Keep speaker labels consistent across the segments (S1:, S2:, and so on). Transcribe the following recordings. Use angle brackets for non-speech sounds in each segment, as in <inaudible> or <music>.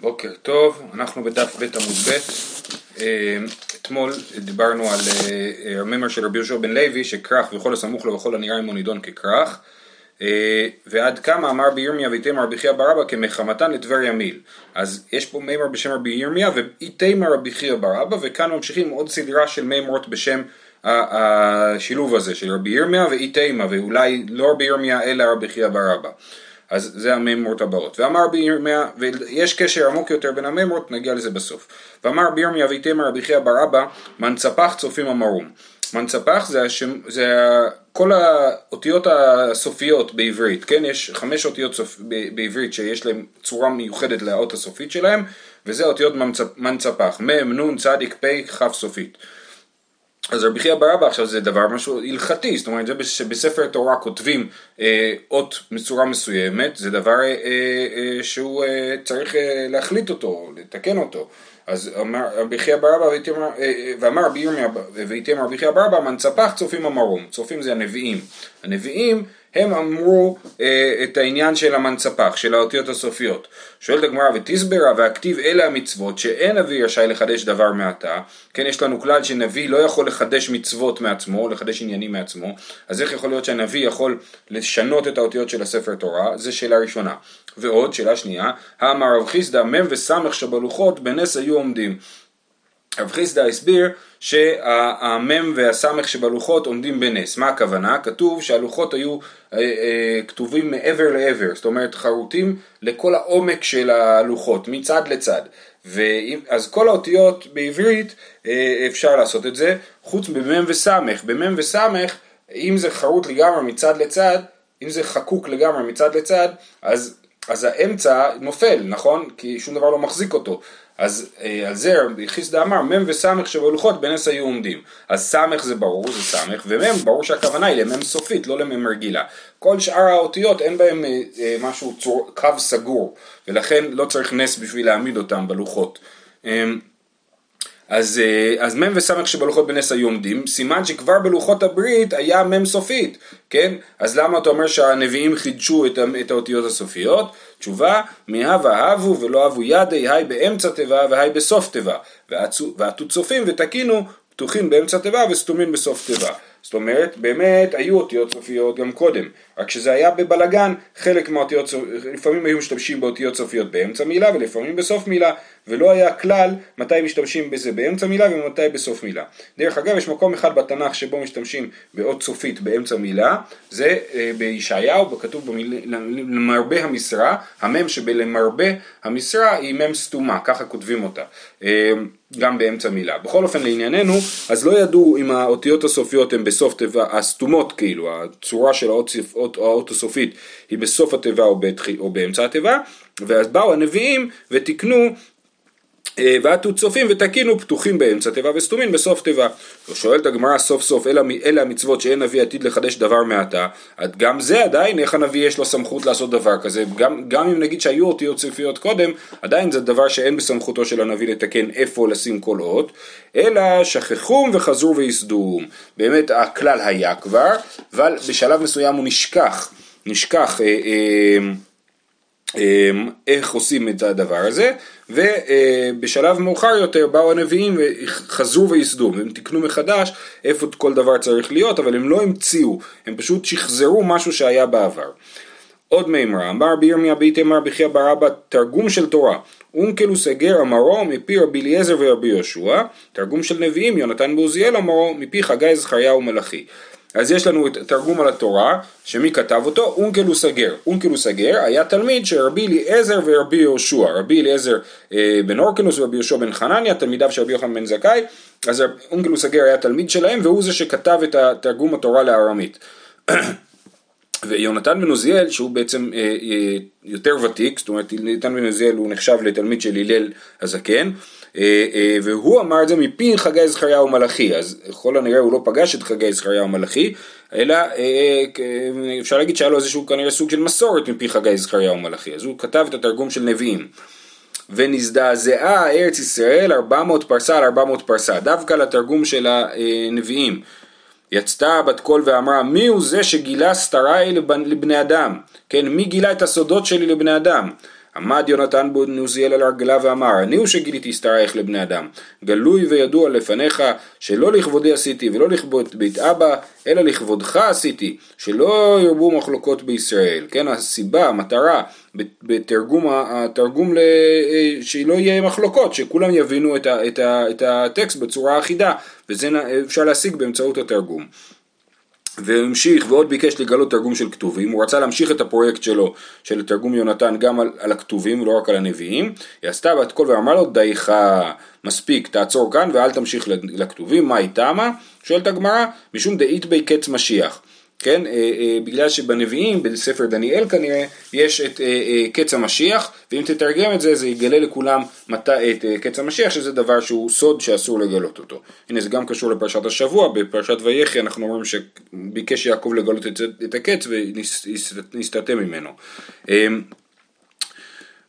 S1: בוקר טוב, אנחנו בדף ב' עמוד ב', אה, אתמול דיברנו על אה, הממר של רבי יהושע בן לוי שכרך וכל הסמוך לו וכל הנראה עמו נידון ככרך. אה, ועד כמה אמר רבי ירמיה ויתמר רבי חייא ברבא כמחמתן לטבריה מיל אז יש פה מימר בשם רבי ירמיה ואיתמר רבי חייא ברבא וכאן ממשיכים עוד סדרה של מימרות בשם השילוב הזה של רבי ירמיה ואיתמר ואולי לא רבי ירמיה אלא רבי חייא ברבא אז זה הממרות הבאות. ואמר בירמיה, ויש קשר עמוק יותר בין הממרות, נגיע לזה בסוף. ואמר בירמיה ויתמר רבי חייא בר אבא, מנצפח צופים המרום. מנצפח זה, השם, זה כל האותיות הסופיות בעברית, כן? יש חמש אותיות סופ, בעברית שיש להן צורה מיוחדת לאות הסופית שלהן, וזה אותיות מנצפח, מ', נ', צדיק, פ', כ' סופית. אז רבי חייא ברבא עכשיו זה דבר משהו הלכתי, זאת אומרת זה בספר תורה כותבים אה, אות בצורה מסוימת, זה דבר אה, אה, שהוא אה, צריך אה, להחליט אותו, לתקן אותו. אז אמר רבי חייא ברבא אה, אה, ואמר רבי ירמיה ויתמר רבי חייא ברבא מנצפח צופים המרום, צופים זה הנביאים, הנביאים הם אמרו אה, את העניין של המנצפח, של האותיות הסופיות. שואלת הגמרא ותסברה והכתיב אלה המצוות שאין נביא רשאי לחדש דבר מעתה, כן יש לנו כלל שנביא לא יכול לחדש מצוות מעצמו, לחדש עניינים מעצמו, אז איך יכול להיות שהנביא יכול לשנות את האותיות של הספר תורה, זה שאלה ראשונה. ועוד, שאלה שנייה, האמר רב חיסדא מ' וס' שבלוחות בנס היו עומדים. רב חיסדא הסביר שהמם והסמך שבלוחות עומדים בנס. מה הכוונה? כתוב שהלוחות היו אה, אה, כתובים מעבר לעבר, זאת אומרת חרוטים לכל העומק של הלוחות, מצד לצד. אז כל האותיות בעברית אה, אפשר לעשות את זה, חוץ במם וסמך. במם וסמך, אם זה חרוט לגמרי מצד לצד, אם זה חקוק לגמרי מצד לצד, אז, אז האמצע נופל, נכון? כי שום דבר לא מחזיק אותו. אז אה, על זה רבי חיסדא אמר מ' וס' שבלוחות בנס היו עומדים. אז ס' זה ברור, זה ס', ומ' ברור שהכוונה היא למ' סופית, לא למ' רגילה. כל שאר האותיות אין בהם אה, אה, משהו, צור, קו סגור, ולכן לא צריך נס בשביל להעמיד אותם בלוחות. אה, אז, אה, אז מ' וס' שבלוחות בנס היו עומדים, סימן שכבר בלוחות הברית היה מ' סופית, כן? אז למה אתה אומר שהנביאים חידשו את, את האותיות הסופיות? תשובה, מהווה אהבו ולא אהבו ידי, היי באמצע תיבה והי בסוף תיבה, ועטו צופים ותקינו פתוחים באמצע תיבה וסתומים בסוף תיבה. זאת אומרת, באמת היו אותיות סופיות גם קודם, רק שזה היה בבלגן, חלק מהאותיות, לפעמים היו משתמשים באותיות סופיות באמצע מילה ולפעמים בסוף מילה, ולא היה כלל מתי משתמשים בזה באמצע מילה ומתי בסוף מילה. דרך אגב, יש מקום אחד בתנ"ך שבו משתמשים באות סופית באמצע מילה, זה אה, בישעיהו, כתוב. למרבה המשרה, המם שבלמרבה המשרה היא מם סתומה, ככה כותבים אותה. אה, גם באמצע מילה. בכל אופן לענייננו, אז לא ידעו אם האותיות הסופיות הן בסוף תיבה, הסתומות כאילו, הצורה של האות, האות, האות הסופית היא בסוף התיבה או, בתח, או באמצע התיבה, ואז באו הנביאים ותיקנו אה, ועטו צופים ותקינו פתוחים באמצע תיבה וסתומים בסוף תיבה. שואלת הגמרא סוף סוף אלה, אלה המצוות שאין נביא עתיד לחדש דבר מעתה, גם זה עדיין איך הנביא יש לו סמכות לעשות דבר כזה, גם, גם אם נגיד שהיו אותיות סופיות קודם, עדיין זה דבר שאין בסמכותו של הנביא לתקן איפה לשים כל אות, אלא שכחום וחזרו וייסדום. באמת הכלל היה כבר, אבל בשלב מסוים הוא נשכח, נשכח אה, אה, איך עושים את הדבר הזה, ובשלב מאוחר יותר באו הנביאים וחזרו וייסדו, והם תיקנו מחדש איפה כל דבר צריך להיות, אבל הם לא המציאו, הם פשוט שחזרו משהו שהיה בעבר. עוד מימרה, אמר בירמיה בית אמר בחייא ברבא תרגום של תורה, אונקלוס הגר אמרו מפי רבי אליעזר ורבי יהושע, תרגום של נביאים יונתן ועוזיאל אמרו מפי חגי זכריה ומלאכי. אז יש לנו את התרגום על התורה, שמי כתב אותו? אונקלוס הגר. אונקלוס הגר היה תלמיד של רבי אליעזר ורבי יהושע. רבי אליעזר אה, בן אורקנוס ורבי יהושע בן חנניה, תלמידיו של רבי יוחנן בן זכאי, אז אונקלוס הגר היה תלמיד שלהם, והוא זה שכתב את תרגום התורה לארמית. <coughs> ויונתן בן עוזיאל, שהוא בעצם אה, אה, יותר ותיק, זאת אומרת, יונתן בן עוזיאל הוא נחשב לתלמיד של הלל הזקן, והוא אמר את זה מפי חגי זכריהו מלאכי, אז ככל הנראה הוא לא פגש את חגי זכריהו מלאכי, אלא אה, אפשר להגיד שהיה לו איזשהו כנראה סוג של מסורת מפי חגי זכריהו מלאכי, אז הוא כתב את התרגום של נביאים. ונזדעזעה ארץ ישראל 400 פרסה על 400 פרסה, דווקא לתרגום של הנביאים. יצתה בת קול ואמרה מי הוא זה שגילה סתריי לבני אדם, כן מי גילה את הסודות שלי לבני אדם, עמד יונתן בן עוזיאל על הרגלה ואמר, אני הוא שגיליתי שתרייך לבני אדם, גלוי וידוע לפניך, שלא לכבודי עשיתי ולא לכבוד בית אבא, אלא לכבודך עשיתי, שלא ירבו מחלוקות בישראל. כן, הסיבה, המטרה, בתרגום, התרגום שלא יהיה מחלוקות, שכולם יבינו את, ה, את, ה, את הטקסט בצורה אחידה, וזה אפשר להשיג באמצעות התרגום. והמשיך ועוד ביקש לגלות תרגום של כתובים, הוא רצה להמשיך את הפרויקט שלו של תרגום יונתן גם על, על הכתובים ולא רק על הנביאים, היא עשתה בת קול ואמרה לו דייך מספיק תעצור כאן ואל תמשיך לכתובים, מה היא תמה? שואלת הגמרא, משום דאית בי קץ משיח כן, אה, אה, בגלל שבנביאים, בספר דניאל כנראה, יש את אה, קץ המשיח, ואם תתרגם את זה, זה יגלה לכולם מת, את קץ המשיח, שזה דבר שהוא סוד שאסור לגלות אותו. הנה, זה גם קשור לפרשת השבוע, בפרשת ויחי אנחנו אומרים שביקש יעקב לגלות את, את הקץ ונסתתם ממנו.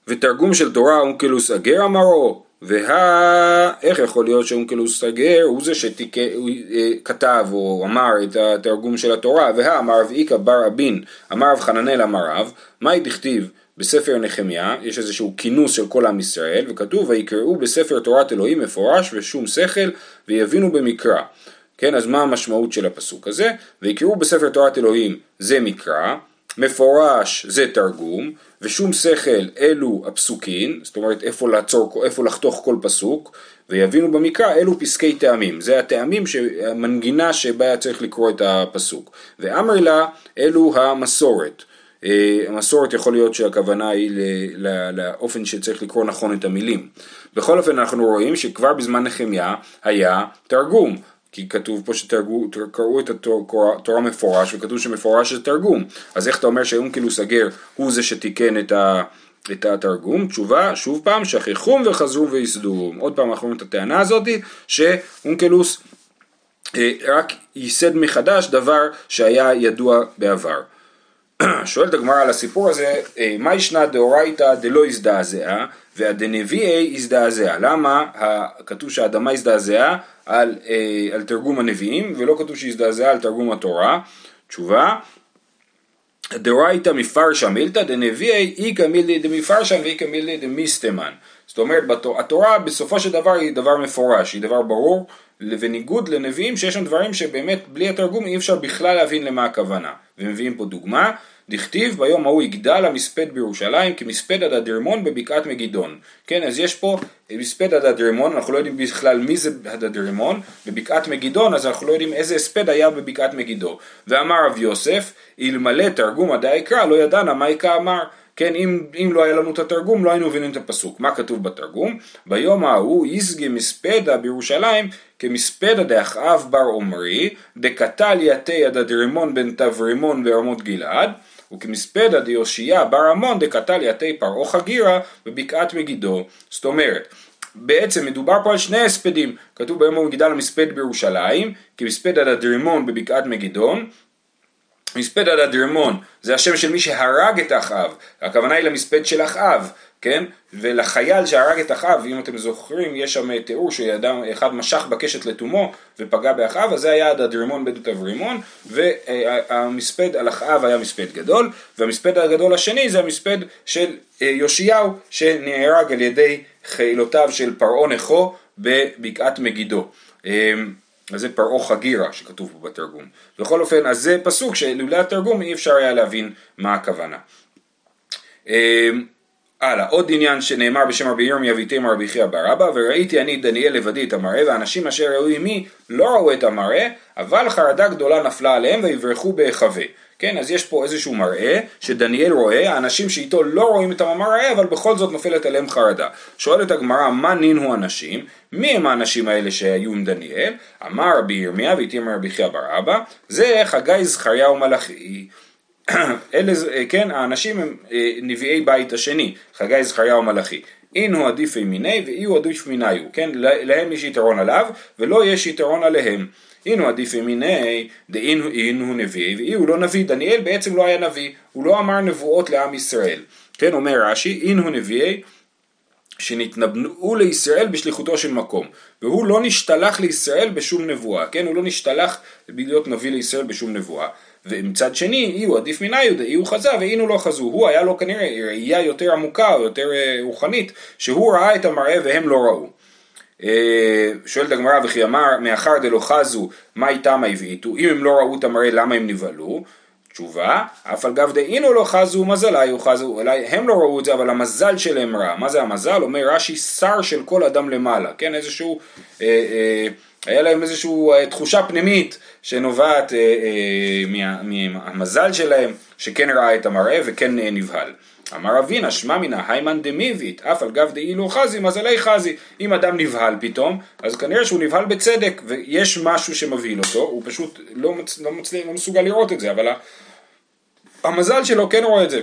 S1: ותרגום של תורה אונקלוס אגר אמרו, וה... איך יכול להיות שאונקלוס סגר הוא זה שכתב אה, או אמר את התרגום של התורה, והאמר רב איכא בר אבין, אמר רב חננאל אמר רב, מהי דכתיב בספר נחמיה, יש איזשהו כינוס של כל עם ישראל, וכתוב ויקראו בספר תורת אלוהים מפורש ושום שכל ויבינו במקרא. כן, אז מה המשמעות של הפסוק הזה? ויקראו בספר תורת אלוהים זה מקרא, מפורש זה תרגום, ושום שכל אלו הפסוקים, זאת אומרת איפה לעצור, איפה לחתוך כל פסוק, ויבינו במקרא אלו פסקי טעמים, זה הטעמים, המנגינה שבה היה צריך לקרוא את הפסוק. ואמר לה אלו המסורת. אה, המסורת יכול להיות שהכוונה היא לאופן שצריך לקרוא נכון את המילים. בכל אופן אנחנו רואים שכבר בזמן נחמיה היה תרגום. כי כתוב פה שקראו את התורה מפורש וכתוב שמפורש זה תרגום. אז איך אתה אומר שאונקלוס הגר הוא זה שתיקן את, ה, את התרגום? תשובה שוב פעם שכחום וחזרו וייסדו עוד פעם אנחנו רואים את הטענה הזאת שאונקלוס אה, רק ייסד מחדש דבר שהיה ידוע בעבר <clears throat> שואלת הגמרא על הסיפור הזה, אה, מה ישנה דאורייתא דלא הזדעזעה והדנביאי הזדעזע. למה כתוב שהאדמה הזדעזעה על, אה, על תרגום הנביאים ולא כתוב שהזדעזעה על תרגום התורה? תשובה, דאורייתא מפרשה מילתא דנביאי איכא מילתא דמפרשן ואיכא מילתא דמיסטמן. זאת אומרת, התורה בסופו של דבר היא דבר מפורש, היא דבר ברור, ובניגוד לנביאים שיש שם דברים שבאמת בלי התרגום אי אפשר בכלל להבין למה הכוונה. ומביאים פה דוגמה, דכתיב ביום ההוא יגדל המספד בירושלים כמספד עד הדרמון בבקעת מגידון. כן, אז יש פה מספד עד הדרמון, אנחנו לא יודעים בכלל מי זה עד הדרמון, בבקעת מגידון, אז אנחנו לא יודעים איזה הספד היה בבקעת מגידו. ואמר רב יוסף, אלמלא תרגום עדי היקרא לא ידענה מה יקרא אמר. כן, אם, אם לא היה לנו את התרגום, לא היינו מבינים את הפסוק. מה כתוב בתרגום? ביום ההוא יסגי מספדה בירושלים כמספדה דאחאב בר עמרי, דקתל יתי עד הדרימון בן תברימון ברמות גלעד, וכמספדה דיושיה בר עמון דקתל יתי פרעה חגירה בבקעת מגידו. זאת אומרת, בעצם מדובר פה על שני הספדים, כתוב ביום ההוא יגדל המספד בירושלים, כמספד עד הדרימון בבקעת מגידון, מספד עד הדרמון זה השם של מי שהרג את אחאב, הכוונה היא למספד של אחאב, כן? ולחייל שהרג את אחאב, אם אתם זוכרים, יש שם תיאור שאדם אחד משך בקשת לתומו ופגע באחאב, אז זה היה עד הדרימון בן תברימון, והמספד על אחאב היה מספד גדול, והמספד הגדול השני זה המספד של אה, יאשיהו, שנהרג על ידי חילותיו של פרעה נכו בבקעת מגידו. אז זה פרעה חגירה שכתוב פה בתרגום. בכל אופן, אז זה פסוק שלולא התרגום אי אפשר היה להבין מה הכוונה. אמ, הלאה, עוד עניין שנאמר בשם רבי ירמיה ויתימה רבי חייא בר אבא וראיתי אני דניאל לבדי את המראה והאנשים אשר ראו עמי לא ראו את המראה אבל חרדה גדולה נפלה עליהם ויברחו בהיחווה כן, אז יש פה איזשהו מראה שדניאל רואה, האנשים שאיתו לא רואים את המראה, אבל בכל זאת נופלת עליהם חרדה. שואלת הגמרא, מה נינו אנשים? מי הם האנשים האלה שהיו עם דניאל? אמר רבי ירמיה ואיתימר רבי חייא בר אבא, זה חגי זכריה ומלאכי. <clears throat> אלה, כן, האנשים הם אה, נביאי בית השני, חגי זכריה ומלאכי. אינו עדיף מיני ואי הוא עדיף מיניו, כן, להם יש יתרון עליו ולא יש יתרון עליהם. אינו עדיף ימיני דאינו אינו נביא ואי הוא לא נביא, דניאל בעצם לא היה נביא, הוא לא אמר נבואות לעם ישראל. כן, אומר רש"י, אינו נביאי שנתנבאו לישראל בשליחותו של מקום, והוא לא נשתלח לישראל בשום נבואה, כן, הוא לא נשתלח להיות נביא לישראל בשום נבואה. ומצד שני, אי הוא עדיף מנאיו, אי הוא חזה ואי הוא לא חזו. הוא היה לו כנראה ראייה יותר עמוקה או יותר אה, רוחנית, שהוא ראה את המראה והם לא ראו. אה, שואלת הגמרא וכי אמר מאחר דלא חזו מה איתם הבעיטו אם הם לא ראו את המראה למה הם נבהלו? תשובה אף על גב דאינו לא חזו מזליו חזו. אולי הם לא ראו את זה אבל המזל שלהם רע. מה זה המזל? אומר רש"י שר של כל אדם למעלה. כן איזשהו אה, אה, היה להם איזושהי אה, תחושה פנימית שנובעת מהמזל שלהם שכן ראה את המראה וכן נבהל אמר אבינה שמע מינא היימן דמיבית אף על גב דאילו חזי מזלי חזי. אם אדם נבהל פתאום אז כנראה שהוא נבהל בצדק ויש משהו שמבהיל אותו הוא פשוט לא, מצ... לא, מצ... לא מסוגל לראות את זה אבל המזל שלו כן רואה את זה.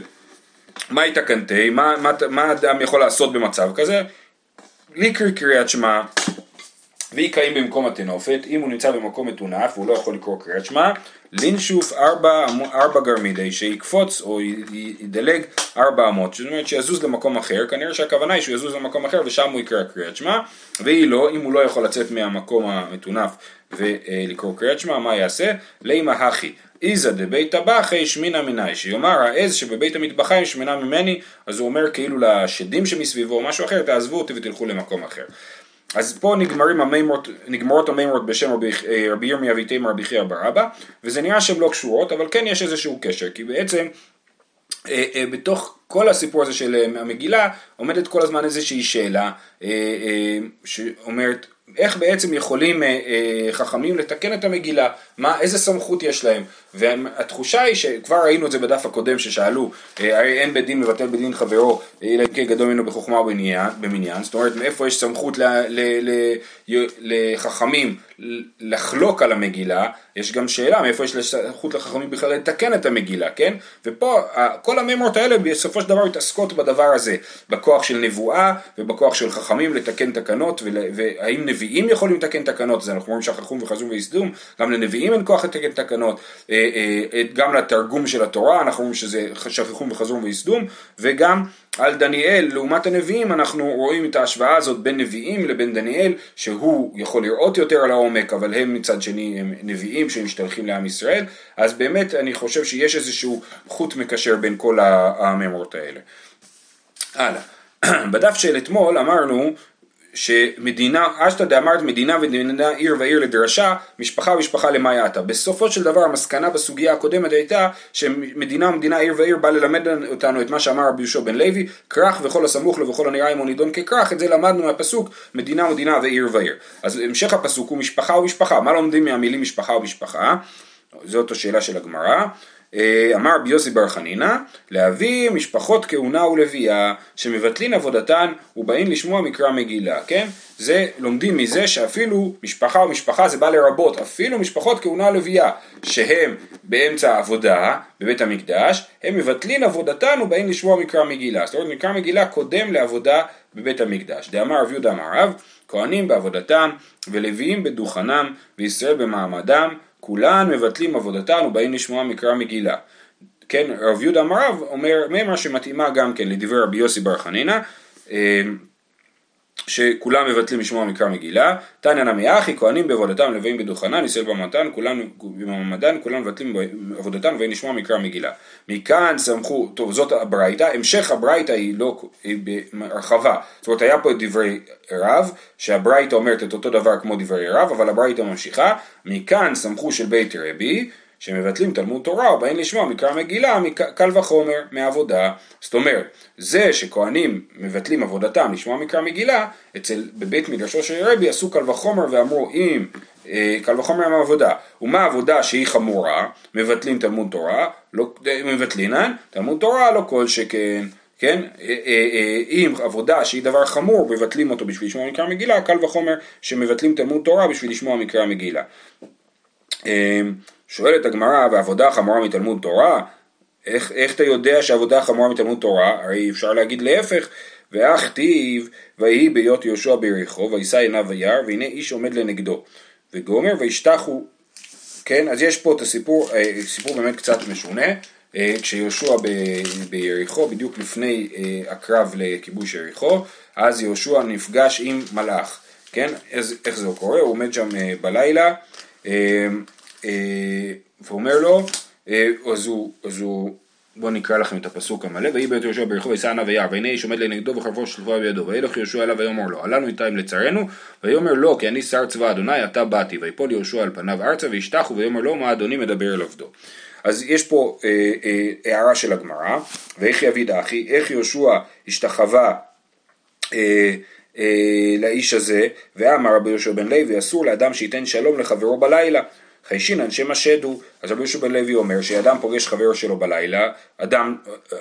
S1: מה יתקנתי מה, מה, מה אדם יכול לעשות במצב כזה? ליקר קריאת שמע ויקיים במקום התנופת, אם הוא נמצא במקום מטונף והוא לא יכול לקרוא קריאת שמע, לינשוף ארבע, ארבע גרמידי, שיקפוץ או ידלג ארבע אמות, זאת אומרת שיזוז למקום אחר, כנראה שהכוונה היא שהוא יזוז למקום אחר ושם הוא יקרא קריאת שמע, והיא לא, אם הוא לא יכול לצאת מהמקום המטונף ולקרוא קריאת שמע, מה יעשה? לימה הכי. איזה דבית טבחי שמינה מיני, שיאמר העז שבבית המטבחיים שמנה ממני, אז הוא אומר כאילו לשדים שמסביבו או משהו אחר, תעזבו אותי ותלכו למקום אחר. אז פה נגמרים המימרות, נגמרות המימרות בשם רבי, אה, ירמיה ויתימה רבי חייא בר אבא, וזה נראה שהן לא קשורות, אבל כן יש איזשהו קשר, כי בעצם אה, אה, בתוך כל הסיפור הזה של המגילה עומדת כל הזמן איזושהי שאלה שאומרת איך בעצם יכולים חכמים לתקן את המגילה, מה, איזה סמכות יש להם, והתחושה היא שכבר ראינו את זה בדף הקודם ששאלו, הרי אין בית דין מבטל בדין חברו, אלא אם כן גדול ממנו בחוכמה ובמניין, זאת אומרת מאיפה יש סמכות לחכמים לחלוק על המגילה, יש גם שאלה מאיפה יש סמכות לחכמים בכלל לתקן את המגילה, כן? ופה כל המימות האלה בסופו של דבר מתעסקות בדבר הזה, בכוח של נבואה ובכוח של חכמים לתקן תקנות, והאם נביאים יכולים לתקן תקנות, אז אנחנו אומרים שכחום וחזום ויסדום, גם לנביאים אין כוח לתקן תקנות. גם לתרגום של התורה, אנחנו אומרים שזה שכחום וחזום ויסדום, וגם על דניאל לעומת הנביאים אנחנו רואים את ההשוואה הזאת בין נביאים לבין דניאל שהוא יכול לראות יותר על העומק אבל הם מצד שני הם נביאים שמשתלחים לעם ישראל אז באמת אני חושב שיש איזשהו חוט מקשר בין כל הממרות האלה. הלאה, <clears throat> בדף של אתמול אמרנו שמדינה, אשתא דאמרת מדינה ומדינה עיר ועיר לדרשה, משפחה ומשפחה למה יעתה. בסופו של דבר המסקנה בסוגיה הקודמת הייתה שמדינה ומדינה עיר ועיר בא ללמד אותנו את מה שאמר רבי יהושע בן לוי, כרך וכל הסמוך לו וכל הנראה עמו נידון ככרך, את זה למדנו מהפסוק מדינה ומדינה ועיר ועיר. אז המשך הפסוק הוא משפחה ומשפחה, מה לומדים מהמילים משפחה ומשפחה? זאת השאלה של הגמרא. אה, אמר רבי יוסי בר חנינא, להביא משפחות כהונה ולוויה שמבטלין עבודתן ובאים לשמוע מקרא מגילה, כן? זה לומדים מזה שאפילו משפחה ומשפחה זה בא לרבות, אפילו משפחות כהונה ולוויה שהם באמצע העבודה בבית המקדש, הם מבטלין עבודתן ובאים לשמוע מקרא מגילה. זאת אומרת מקרא מגילה קודם לעבודה בבית המקדש. דאמר רב יהודה אמר רב, כהנים בעבודתם ולוויים בדוכנם וישראל במעמדם כולן מבטלים עבודתן ובאים לשמוע מקרא מגילה. כן, רב יהודה אמריו אומר מימרה שמתאימה גם כן לדברי רבי יוסי בר חנינא אה, שכולם מבטלים לשמוע מקרא מגילה, תניא נמי אחי, כהנים בעבודתם לוויים בדוכנן, ישראל במעמדן, כולם במעמדן, כולם מבטלים בעבודתם ואין לשמוע מקרא מגילה. מכאן סמכו, טוב זאת הברייתא, המשך הברייתא היא לא, היא בהרחבה, זאת אומרת היה פה את דברי רב, שהברייתא אומרת את אותו דבר כמו דברי רב, אבל הברייתא ממשיכה, מכאן סמכו של בית רבי, שמבטלים תלמוד תורה או באים לשמוע מקרא מגילה מקל וחומר מעבודה. זאת אומרת, זה שכהנים מבטלים עבודתם לשמוע מקרא מגילה, אצל בבית מדרשו של רבי עשו קל וחומר ואמרו אם אה, קל וחומר מעבודה, ומה עבודה שהיא חמורה, מבטלים תלמוד תורה, לא, אה, מבטלינן, תלמוד תורה לא כל שכן. כן, אה, אם עבודה שהיא דבר חמור, מבטלים אותו בשביל לשמוע מקרא מגילה, קל וחומר שמבטלים תלמוד תורה בשביל לשמוע מקרא מגילה. שואלת הגמרא, ועבודה חמורה מתלמוד תורה? איך, איך אתה יודע שעבודה חמורה מתלמוד תורה? הרי אפשר להגיד להפך, ואך טיב, ויהי ביות יהושע ביריחו, וישא עיניו וירא, והנה איש עומד לנגדו. וגומר, וישתחו, כן, אז יש פה את הסיפור, אה, סיפור באמת קצת משונה, אה, כשיהושע ביריחו, בדיוק לפני אה, הקרב לכיבוש יריחו, אז יהושע נפגש עם מלאך, כן, אז איך זה קורה? הוא עומד שם בלילה, ואומר לו, אה, אז הוא, אז הוא בואו נקרא לכם את הפסוק המלא, ויהי בית יהושע ברחוב וישא וירא, והנה איש עומד לנגדו וחרבו שלפה בידו, וילך יהושע אליו ויאמר לו, עלינו איתיים לצרינו, ויאמר לו, כי אני שר צבא אדוני, אתה באתי, ויפול יהושע על פניו ארצה, וישתחו, ויאמר לו, מה אדוני מדבר אל עבדו. אז יש פה אה, אה, הערה של הגמרא, ואיך יביד אחי, איך יהושע השתחווה אה, אה, לאיש הזה, ואמר רבי יהושע בן לוי, אסור לאדם שייתן שלום לחברו בלילה. חיישינן שמא שדו, אז רבי יהושע בן לוי אומר שאדם פוגש חבר שלו בלילה, אדם,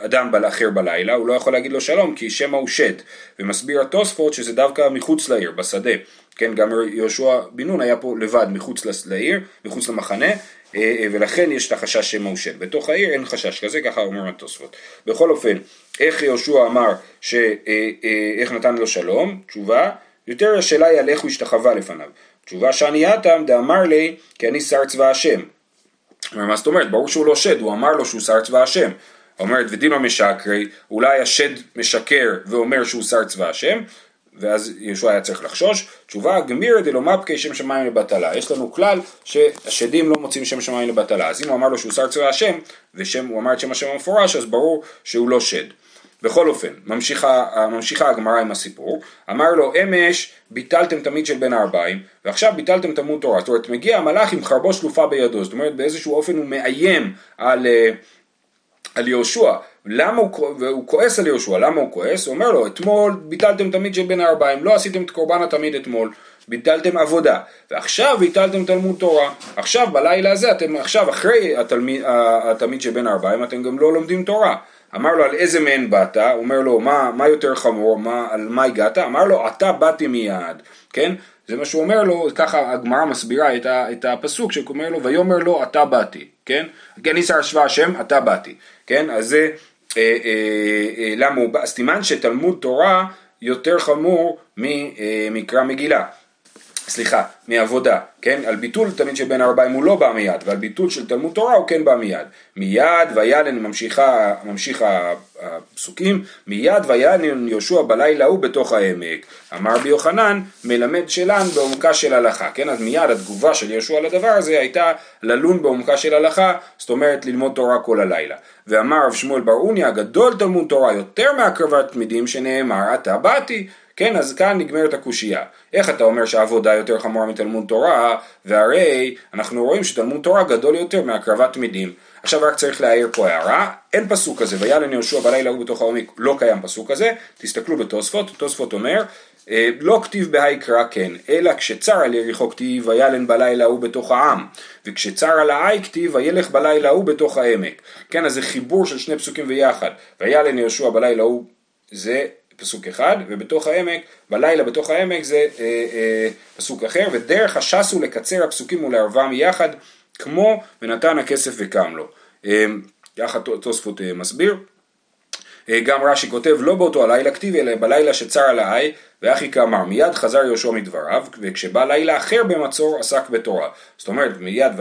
S1: אדם אחר בלילה, הוא לא יכול להגיד לו שלום כי שמא הוא שד, ומסביר התוספות שזה דווקא מחוץ לעיר, בשדה, כן, גם יהושע בן נון היה פה לבד מחוץ לעיר, מחוץ למחנה, ולכן יש את החשש שמא הוא שד. בתוך העיר אין חשש כזה, ככה אומר התוספות. בכל אופן, איך יהושע אמר, ש, אה, איך נתן לו שלום? תשובה, יותר השאלה היא על איך הוא השתחווה לפניו. תשובה שאני אטם דאמר לי כי אני שר צבא השם. מה זאת אומרת? ברור שהוא לא שד, הוא אמר לו שהוא שר צבא השם. אומרת ודימה משקרי, אולי השד משקר ואומר שהוא שר צבא השם, ואז יהושע היה צריך לחשוש. תשובה גמירא דלא מפקי שם שמיים לבטלה. יש לנו כלל שהשדים לא מוצאים שם שמיים לבטלה. אז אם הוא אמר לו שהוא שר צבא השם, והוא אמר את שם השם המפורש, אז ברור שהוא לא שד. בכל אופן, ממשיכה, ממשיכה הגמרא עם הסיפור, אמר לו אמש ביטלתם תמיד של בן הארבעים ועכשיו ביטלתם תלמוד תורה, זאת אומרת מגיע המלאך עם חרבו שלופה בידו, זאת אומרת באיזשהו אופן הוא מאיים על, אה, על יהושע, למה הוא, והוא כועס על יהושע, למה הוא כועס? הוא אומר לו אתמול ביטלתם תמיד של בן הארבעים, לא עשיתם את קורבן התמיד אתמול, ביטלתם עבודה, ועכשיו ביטלתם תלמוד תורה, עכשיו בלילה הזה אתם עכשיו אחרי התלמיד, התמיד של בן הארבעים אתם גם לא לומדים תורה אמר לו על איזה מהן באת, הוא אומר לו מה, מה יותר חמור, מה, על מה הגעת, אמר לו אתה באתי מיד, כן? זה מה שהוא אומר לו, ככה הגמרא מסבירה את, ה, את הפסוק שאומר לו ויאמר לו אתה באתי, כן? כי אני שר שווה השם אתה באתי, כן? אז זה למה הוא סימן שתלמוד תורה יותר חמור ממקרא אה, מגילה סליחה, מעבודה, כן? על ביטול תלמיד של בן ארבעים הוא לא בא מיד, ועל ביטול של תלמוד תורה הוא כן בא מיד. מיד וילן ממשיכה, ממשיך הפסוקים, מיד וילן יהושע בלילה ההוא בתוך העמק. אמר רבי יוחנן, מלמד שלן בעומקה של הלכה, כן? אז מיד התגובה של יהושע לדבר הזה הייתה ללון בעומקה של הלכה, זאת אומרת ללמוד תורה כל הלילה. ואמר רב שמואל בר אוניה, גדול תלמוד תורה יותר מהקרבת תמידים שנאמר, אתה באתי. כן, אז כאן נגמרת הקושייה. איך אתה אומר שהעבודה יותר חמורה מתלמוד תורה, והרי אנחנו רואים שתלמוד תורה גדול יותר מהקרבת תמידים. עכשיו רק צריך להעיר פה הערה, אין פסוק כזה, וילן יהושע בלילה הוא בתוך העומק, לא קיים פסוק כזה, תסתכלו בתוספות, תוספות אומר, אה, לא כתיב בהאי קרא כן, אלא כשצר על יריחו כתיב וילן בלילה הוא בתוך העם, וכשצר על האי כתיב וילך בלילה הוא בתוך העמק. כן, אז זה חיבור של שני פסוקים ביחד, וילן יהושע בלילה הוא, זה פסוק אחד, ובתוך העמק, בלילה בתוך העמק זה אה, אה, פסוק אחר, ודרך הש"ס הוא לקצר הפסוקים ולערבם יחד, כמו ונתן הכסף וקם לו. אה, יחד תוספות אה, מסביר. אה, גם רש"י כותב לא באותו הלילה כתיב אלא בלילה שצר על האי ואחי כאמר מיד חזר יהושע מדבריו וכשבא לילה אחר במצור עסק בתורה. זאת אומרת מיד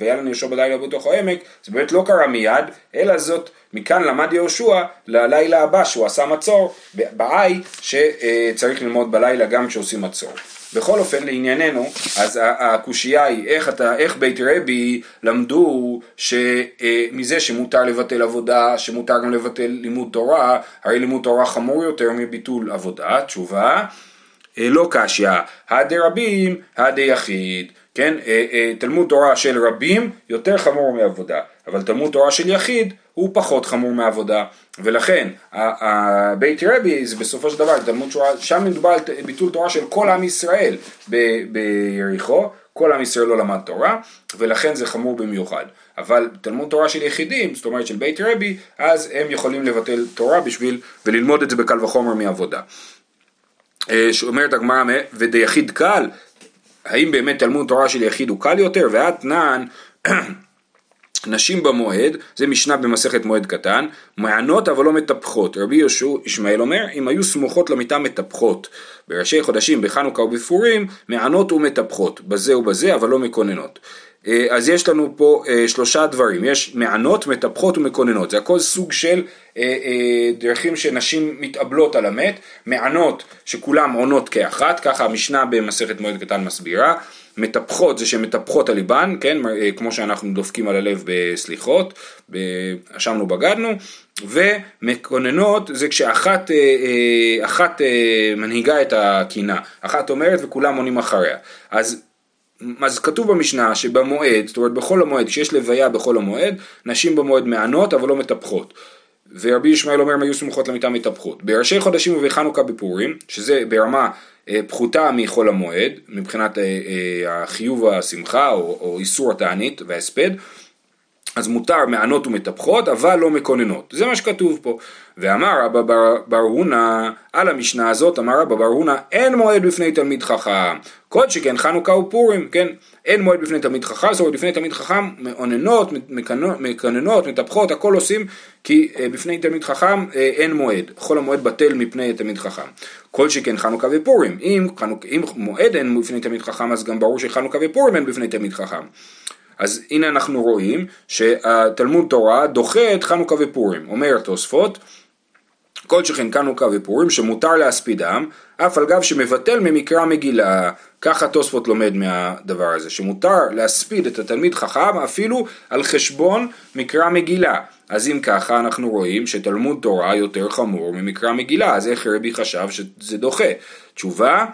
S1: לנו יהושע בלילה בתוך העמק זה באמת לא קרה מיד אלא זאת מכאן למד יהושע ללילה הבא שהוא עשה מצור בעי שצריך ללמוד בלילה גם כשעושים מצור בכל אופן לענייננו, אז הקושייה היא איך, אתה, איך בית רבי למדו שמזה אה, שמותר לבטל עבודה, שמותר גם לבטל לימוד תורה, הרי לימוד תורה חמור יותר מביטול עבודה, תשובה, אה, לא קשיא, הדי רבים, הדי יחיד, כן, אה, תלמוד תורה של רבים יותר חמור מעבודה, אבל תלמוד תורה של יחיד הוא פחות חמור מעבודה, ולכן בית רבי זה בסופו של דבר תלמוד תורה, שם מדובר על ביטול תורה של כל עם ישראל ביריחו, כל עם ישראל לא למד תורה, ולכן זה חמור במיוחד. אבל תלמוד תורה של יחידים, זאת אומרת של בית רבי, אז הם יכולים לבטל תורה בשביל, וללמוד את זה בקל וחומר מעבודה. אה, שאומרת הגמרא, ודיחיד קל, האם באמת תלמוד תורה של יחיד הוא קל יותר? ואתנן נשים במועד, זה משנה במסכת מועד קטן, מענות אבל לא מטפחות. רבי יהושע ישמעאל אומר, אם היו סמוכות למיטה מטפחות. בראשי חודשים, בחנוכה ובפורים, מענות ומטפחות, בזה ובזה אבל לא מקוננות. אה, אז יש לנו פה אה, שלושה דברים, יש מענות, מטפחות ומקוננות, זה הכל סוג של אה, דרכים שנשים מתאבלות על המת, מענות שכולם עונות כאחת, ככה המשנה במסכת מועד קטן מסבירה, מטפחות זה שהן מטפחות על ליבן, כן, כמו שאנחנו דופקים על הלב בסליחות, אשמנו בגדנו, ומקוננות זה כשאחת אחת מנהיגה את הקינה, אחת אומרת וכולם עונים אחריה. אז אז כתוב במשנה שבמועד, זאת אומרת בכל המועד, כשיש לוויה בכל המועד, נשים במועד מענות אבל לא מטפחות. ורבי ישמעאל אומר הם היו סמוכות למיטה מטפחות. בראשי חודשים ובחנוכה בפורים, שזה ברמה אה, פחותה מחול המועד, מבחינת אה, אה, החיוב השמחה או, או איסור התענית וההספד, אז מותר מענות ומטפחות, אבל לא מקוננות. זה מה שכתוב פה. ואמר רבא בר, בר הונא, על המשנה הזאת, אמר רבא בר הונא, אין מועד בפני תלמיד חכם. כל שכן חנוכה ופורים, כן? אין מועד בפני תלמיד חכם, זאת אומרת בפני תלמיד חכם מאוננות, מקננות, מטפחות, הכל עושים, כי אה, בפני תלמיד חכם אה, אין מועד. חול המועד בטל מפני תלמיד חכם. כל שכן חנוכה ופורים. אם, חנוכ, אם מועד אין בפני תלמיד חכם, אז גם ברור שחנוכה ופורים אין בפני תלמיד חכם. אז הנה אנחנו רואים שהתלמוד תורה דוחה את חנוכה ופורים. אומר תוספות, כל שכן חנוכה ופורים שמותר להספידם, אף על גב שמבטל ממקרא מגילה. ככה תוספות לומד מהדבר הזה, שמותר להספיד את התלמיד חכם אפילו על חשבון מקרא מגילה. אז אם ככה אנחנו רואים שתלמוד תורה יותר חמור ממקרא מגילה, אז איך רבי חשב שזה דוחה? תשובה,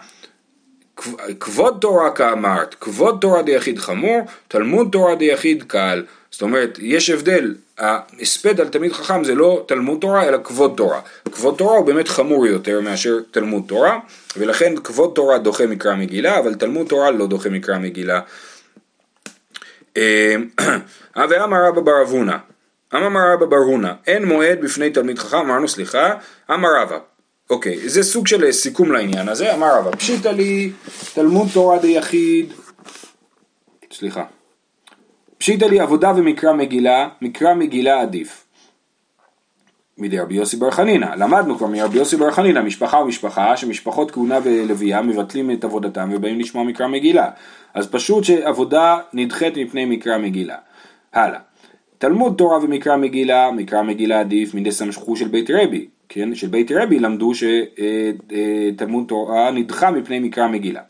S1: כבוד תורה כאמרת, כבוד תורה דיחיד חמור, תלמוד תורה דיחיד קל. זאת אומרת, יש הבדל, ההספד על תלמיד חכם זה לא תלמוד תורה, אלא כבוד תורה. כבוד תורה הוא באמת חמור יותר מאשר תלמוד תורה, ולכן כבוד תורה דוחה מקרא מגילה, אבל תלמוד תורה לא דוחה מקרא מגילה. <clears throat> אה, ואמר רבא בר אבונה, אמר רבא בר הונא, אין מועד בפני תלמיד חכם, אמרנו סליחה, אמר רבא, אוקיי, זה סוג של סיכום לעניין הזה, אמר רבא, פשיטא לי תלמוד תורה דיחיד, סליחה, פשיטא לי עבודה ומקרא מגילה, מקרא מגילה עדיף. מדי רבי יוסי בר חנינא, למדנו כבר מרבי יוסי בר חנינא, משפחה ומשפחה, שמשפחות כהונה ולוויה מבטלים את עבודתם ובאים לשמוע מקרא מגילה. אז פשוט שעבודה נדחית מפני מקרא מגילה. הלאה. תלמוד תורה ומקרא מגילה, מקרא מגילה עדיף מדי סמשכו של בית רבי, כן, של בית רבי למדו שתלמוד תורה נדחה מפני מקרא מגילה.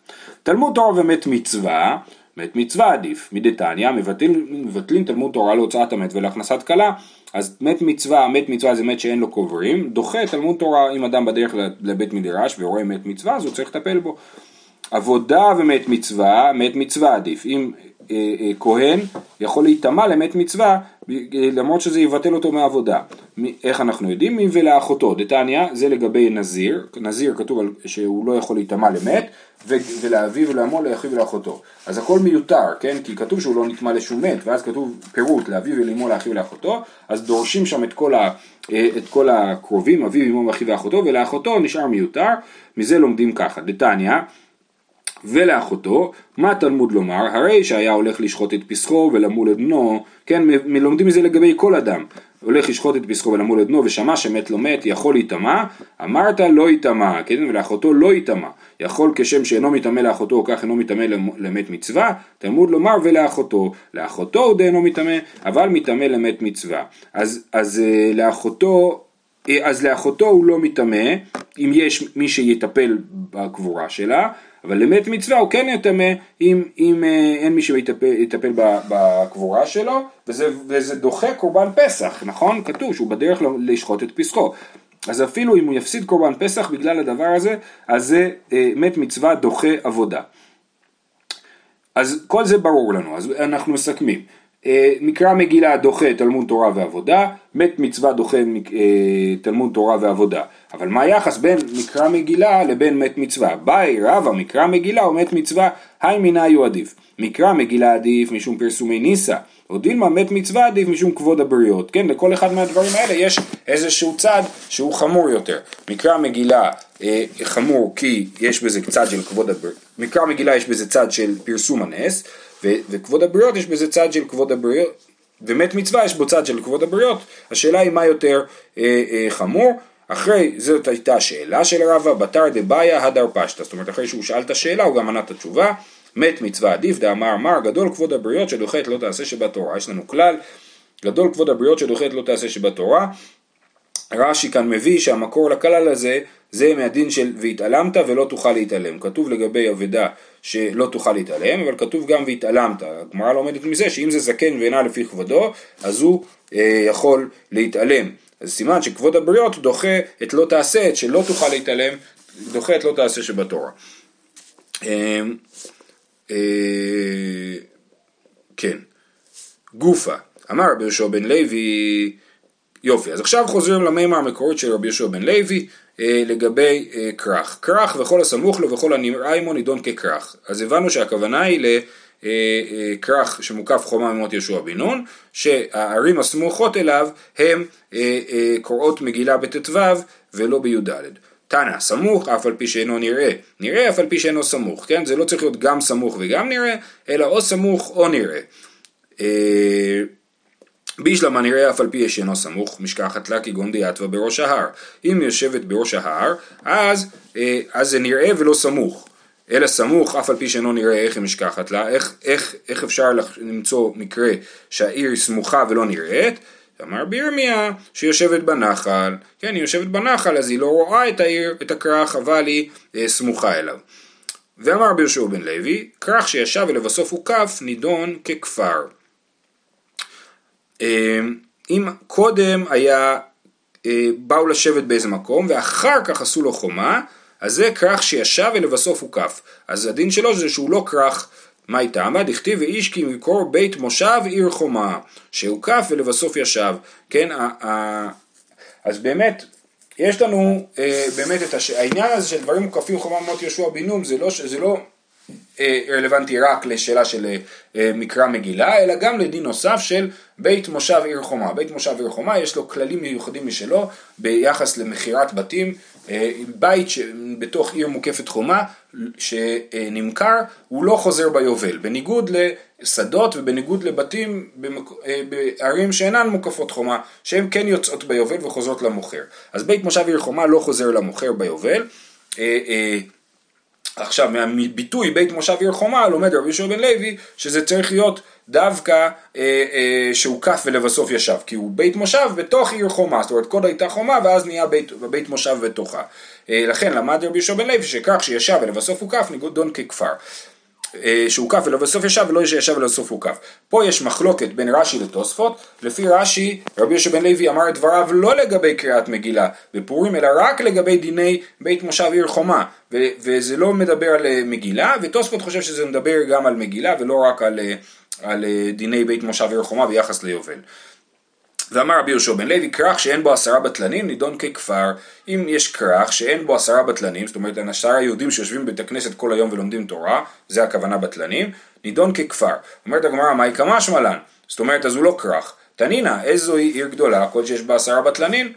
S1: תלמוד תורה ומת מצווה, מת מצווה עדיף, מדתניא, מבטלים, מבטלים תלמוד תורה להוצאת המת ולהכנסת כלה, אז מת מצווה, מת מצווה זה מת שאין לו קוברים, דוחה תלמוד תורה אם אדם בדרך לבית מדרש ורואה מת מצווה אז הוא צריך לטפל בו. עבודה ומת מצווה, מת מצווה עדיף, אם אה, אה, כהן יכול להיטמע למת מצווה למרות שזה יבטל אותו מעבודה. איך אנחנו יודעים? מי ולאחותו. דתניא זה לגבי נזיר, נזיר כתוב שהוא לא יכול להיטמע למת, ולאביו ולאמו לאחיו ולאחותו. אז הכל מיותר, כן? כי כתוב שהוא לא נטמע לשום מת, ואז כתוב פירוט לאביו ולאמו לאחיו ולאחותו, אז דורשים שם את כל, ה, אה, את כל הקרובים, אביו, אמו ואחיו ואחותו, ולאחותו נשאר מיותר, מזה לומדים ככה. דתניא ולאחותו, מה תלמוד לומר? הרי שהיה הולך לשחוט את פסחו ולמול את בנו, כן, מלומדים מזה לגבי כל אדם. הולך לשחוט את פסחו ולמול את בנו ושמע שמת לא מת, יכול להיטמע, אמרת לא ייטמע, כן, ולאחותו לא ייטמע. יכול כשם שאינו מטמא לאחותו, כך אינו מטמא למת מצווה, תלמוד לומר ולאחותו. לאחותו הוא דאינו מטמא, אבל מטמא למת מצווה. אז, אז אה, לאחותו אה, אז לאחותו הוא לא מטמא, אם יש מי שיטפל בקבורה שלה, אבל למת מצווה הוא כן יטמא אם, אם אה, אין מי שיטפל בקבורה שלו, וזה, וזה דוחה קורבן פסח, נכון? כתוב שהוא בדרך לשחוט את פסחו. אז אפילו אם הוא יפסיד קורבן פסח בגלל הדבר הזה, אז זה אה, מת מצווה דוחה עבודה. אז כל זה ברור לנו, אז אנחנו מסכמים. אה, מקרא מגילה דוחה תלמוד תורה ועבודה, מת מצווה דוחה אה, תלמוד תורה ועבודה. אבל מה היחס בין מקרא מגילה לבין מת מצווה? באי רבא מקרא מגילה או מת מצווה, היי מיני הוא עדיף. מקרא מגילה עדיף משום פרסומי ניסה, או דילמה מת מצווה עדיף משום כבוד הבריות. כן, לכל אחד מהדברים האלה יש איזשהו צד שהוא חמור יותר. מקרא מגילה אה, חמור כי יש בזה צד של כבוד הבריות, מקרא מגילה יש בזה צד של פרסום הנס, ו- וכבוד הבריות יש בזה צד של כבוד הבריות, ומת מצווה יש בו צד של כבוד הבריות, השאלה היא מה יותר אה, אה, חמור. אחרי, זאת הייתה השאלה של רבא, בתר דבעיה הדר פשטה, זאת אומרת אחרי שהוא שאל את השאלה הוא גם ענה את התשובה, מת מצווה עדיף דאמר אמר גדול כבוד הבריות שדוחת לא תעשה שבתורה יש לנו כלל גדול כבוד הבריות שדוחת לא תעשה שבתורה רש"י כאן מביא שהמקור לכלל הזה זה מהדין של והתעלמת ולא תוכל להתעלם. כתוב לגבי אבדה שלא תוכל להתעלם, אבל כתוב גם והתעלמת. הגמרא לומדת מזה שאם זה זקן ואינה לפי כבודו, אז הוא אה, יכול להתעלם. אז סימן שכבוד הבריות דוחה את לא תעשה, את שלא תוכל להתעלם, דוחה את לא תעשה שבתורה. אה, אה, כן. גופה, אמר רבי יהושע בן לוי, יופי, אז עכשיו חוזרים למימה המקורית של רבי יהושע בן לוי אה, לגבי אה, כרך. כרך וכל הסמוך לו וכל הנראה עמו נידון ככרך. אז הבנו שהכוונה היא לכרך אה, שמוקף חומה ממות יהושע בן נון, שהערים הסמוכות אליו הם קוראות מגילה בט"ו ולא בי"ד. תנא, סמוך אף על פי שאינו נראה, נראה אף על פי שאינו סמוך, כן? זה לא צריך להיות גם סמוך וגם נראה, אלא או סמוך או נראה. בישלמה נראה אף על פי ישנו סמוך, משכחת לה כגון דיאטווה בראש ההר. אם יושבת בראש ההר, אז, אה, אז זה נראה ולא סמוך. אלא סמוך אף על פי שאינו נראה איך היא משכחת לה, איך, איך, איך אפשר למצוא מקרה שהעיר סמוכה ולא נראית? אמר בירמיה שיושבת בנחל, כן היא יושבת בנחל אז היא לא רואה את העיר, את הכרך, אבל היא אה, סמוכה אליו. ואמר ביהושע בן לוי, כרך שישב ולבסוף הוקף נידון ככפר. אמ, אם קודם היה, אה, באו לשבת באיזה מקום ואחר כך עשו לו חומה, אז זה כרך שישב ולבסוף הוקף. אז הדין שלו זה שהוא לא כרך מה איתמה? דכתיב ואיש כי מקור בית מושב עיר חומה, שהוקף ולבסוף ישב. כן, אז באמת, יש לנו אה, באמת את הש... העניין הזה של דברים מוקפים חומה מות יהושע בן נון, זה לא, זה לא אה, רלוונטי רק לשאלה של אה, מקרא מגילה, אלא גם לדין נוסף של בית מושב עיר חומה. בית מושב עיר חומה יש לו כללים מיוחדים משלו ביחס למכירת בתים. אה, בית בתוך עיר מוקפת חומה שנמכר הוא לא חוזר ביובל, בניגוד לשדות ובניגוד לבתים בערים שאינן מוקפות חומה, שהן כן יוצאות ביובל וחוזרות למוכר. אז בית מושב עיר חומה לא חוזר למוכר ביובל. עכשיו מהביטוי בית מושב עיר חומה לומד רבי יהושע בן לוי שזה צריך להיות דווקא אה, אה, שהוקף ולבסוף ישב כי הוא בית מושב בתוך עיר חומה זאת אומרת קוד הייתה חומה ואז נהיה בית, בית מושב בתוכה. אה, לכן למד רבי יהושע בן לוי שכך שישב ולבסוף הוקף ניגודון ככפר. אה, שהוקף ולבסוף ישב ולא שישב ולבסוף הוקף. פה יש מחלוקת בין רש"י לתוספות, לפי רש"י רבי יהושע בן לוי אמר את דבריו לא לגבי קריאת מגילה בפורים אלא רק לגבי דיני בית מושב עיר חומה. ו- וזה לא מדבר על אה, מגילה ותוספות חושב שזה מדבר גם על מגילה ולא רק על, אה, על דיני בית מושב עיר חומה ביחס ליובל. ואמר רבי יהושע בן לוי, כרך שאין בו עשרה בטלנים נידון ככפר. אם יש כרך שאין בו עשרה בטלנים, זאת אומרת עשרה יהודים שיושבים בבית הכנסת כל היום ולומדים תורה, זה הכוונה בטלנים, נידון ככפר. אומרת הגמרא, מהי כמשמע לן? זאת אומרת, אז הוא לא כרך. תנינא, איזוהי עיר גדולה, כל שיש בה עשרה בטלנים?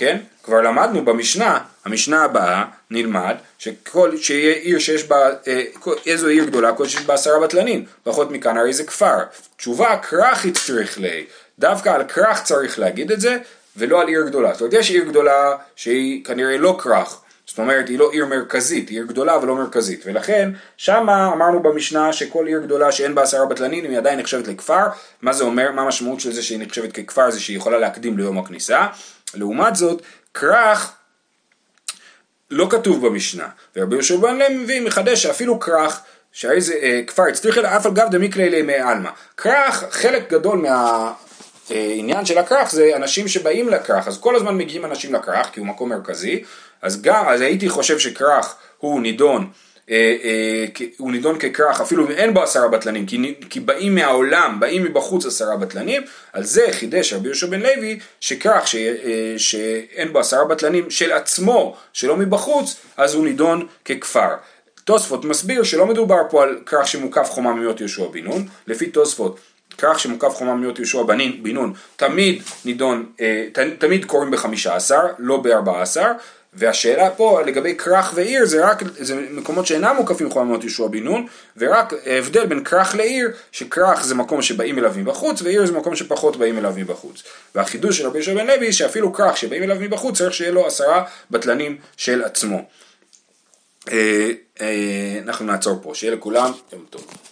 S1: כן? כבר למדנו במשנה, המשנה הבאה נלמד שכל, שיהיה עיר שיש בה, אה, איזו עיר גדולה, כל שיש בה עשרה בטלנים, פחות מכאן הרי זה כפר. תשובה, כרך יצטריך ליה. דווקא על כרך צריך להגיד את זה, ולא על עיר גדולה. זאת אומרת, יש עיר גדולה שהיא כנראה לא כרך, זאת אומרת, היא לא עיר מרכזית, היא עיר גדולה ולא מרכזית, ולכן שמה אמרנו במשנה שכל עיר גדולה שאין בה עשרה בטלנים היא עדיין נחשבת לכפר, מה זה אומר, מה המשמעות של זה שהיא נחשבת ככפר זה שהיא יכולה להקדים ליום הכניסה, לעומת זאת, כרך לא כתוב במשנה, ורבי יהושע בן לוי מחדש שאפילו כרך שהרי זה אה, כפר הצליח אלא אף על גב דמיקלי לימי עלמא. כרך, חלק גדול מה... העניין של הכרך זה אנשים שבאים לכרך, אז כל הזמן מגיעים אנשים לכרך כי הוא מקום מרכזי, אז גם, אז הייתי חושב שכרך הוא נידון, אה, אה, הוא נידון ככרך אפילו אם אין בו עשרה בטלנים, כי, באים מהעולם, באים מבחוץ עשרה בטלנים, על זה חידש רבי יהושע בן לוי שכרך ש, אה, שאין בו עשרה בטלנים של עצמו, שלא מבחוץ, אז הוא נידון ככפר. תוספות מסביר שלא מדובר פה על כרך שמוקף חומה ממיות יהושע בן נון, לפי תוספות כך שמוקף חומה מיות יהושע בן נון תמיד נידון, אה, תמיד קוראים בחמישה עשר, לא בארבע עשר, והשאלה פה לגבי כרך ועיר זה רק, זה מקומות שאינם מוקפים חומה מיות יהושע בן נון, ורק הבדל בין כרך לעיר, שכרך זה מקום שבאים אליו מבחוץ, ועיר זה מקום שפחות באים אליו מבחוץ. והחידוש של רבי יהושע בן לוי, שאפילו כרך שבאים אליו מבחוץ צריך שיהיה לו עשרה בטלנים של עצמו. אה, אה, אנחנו נעצור פה, שיהיה לכולם יום טוב.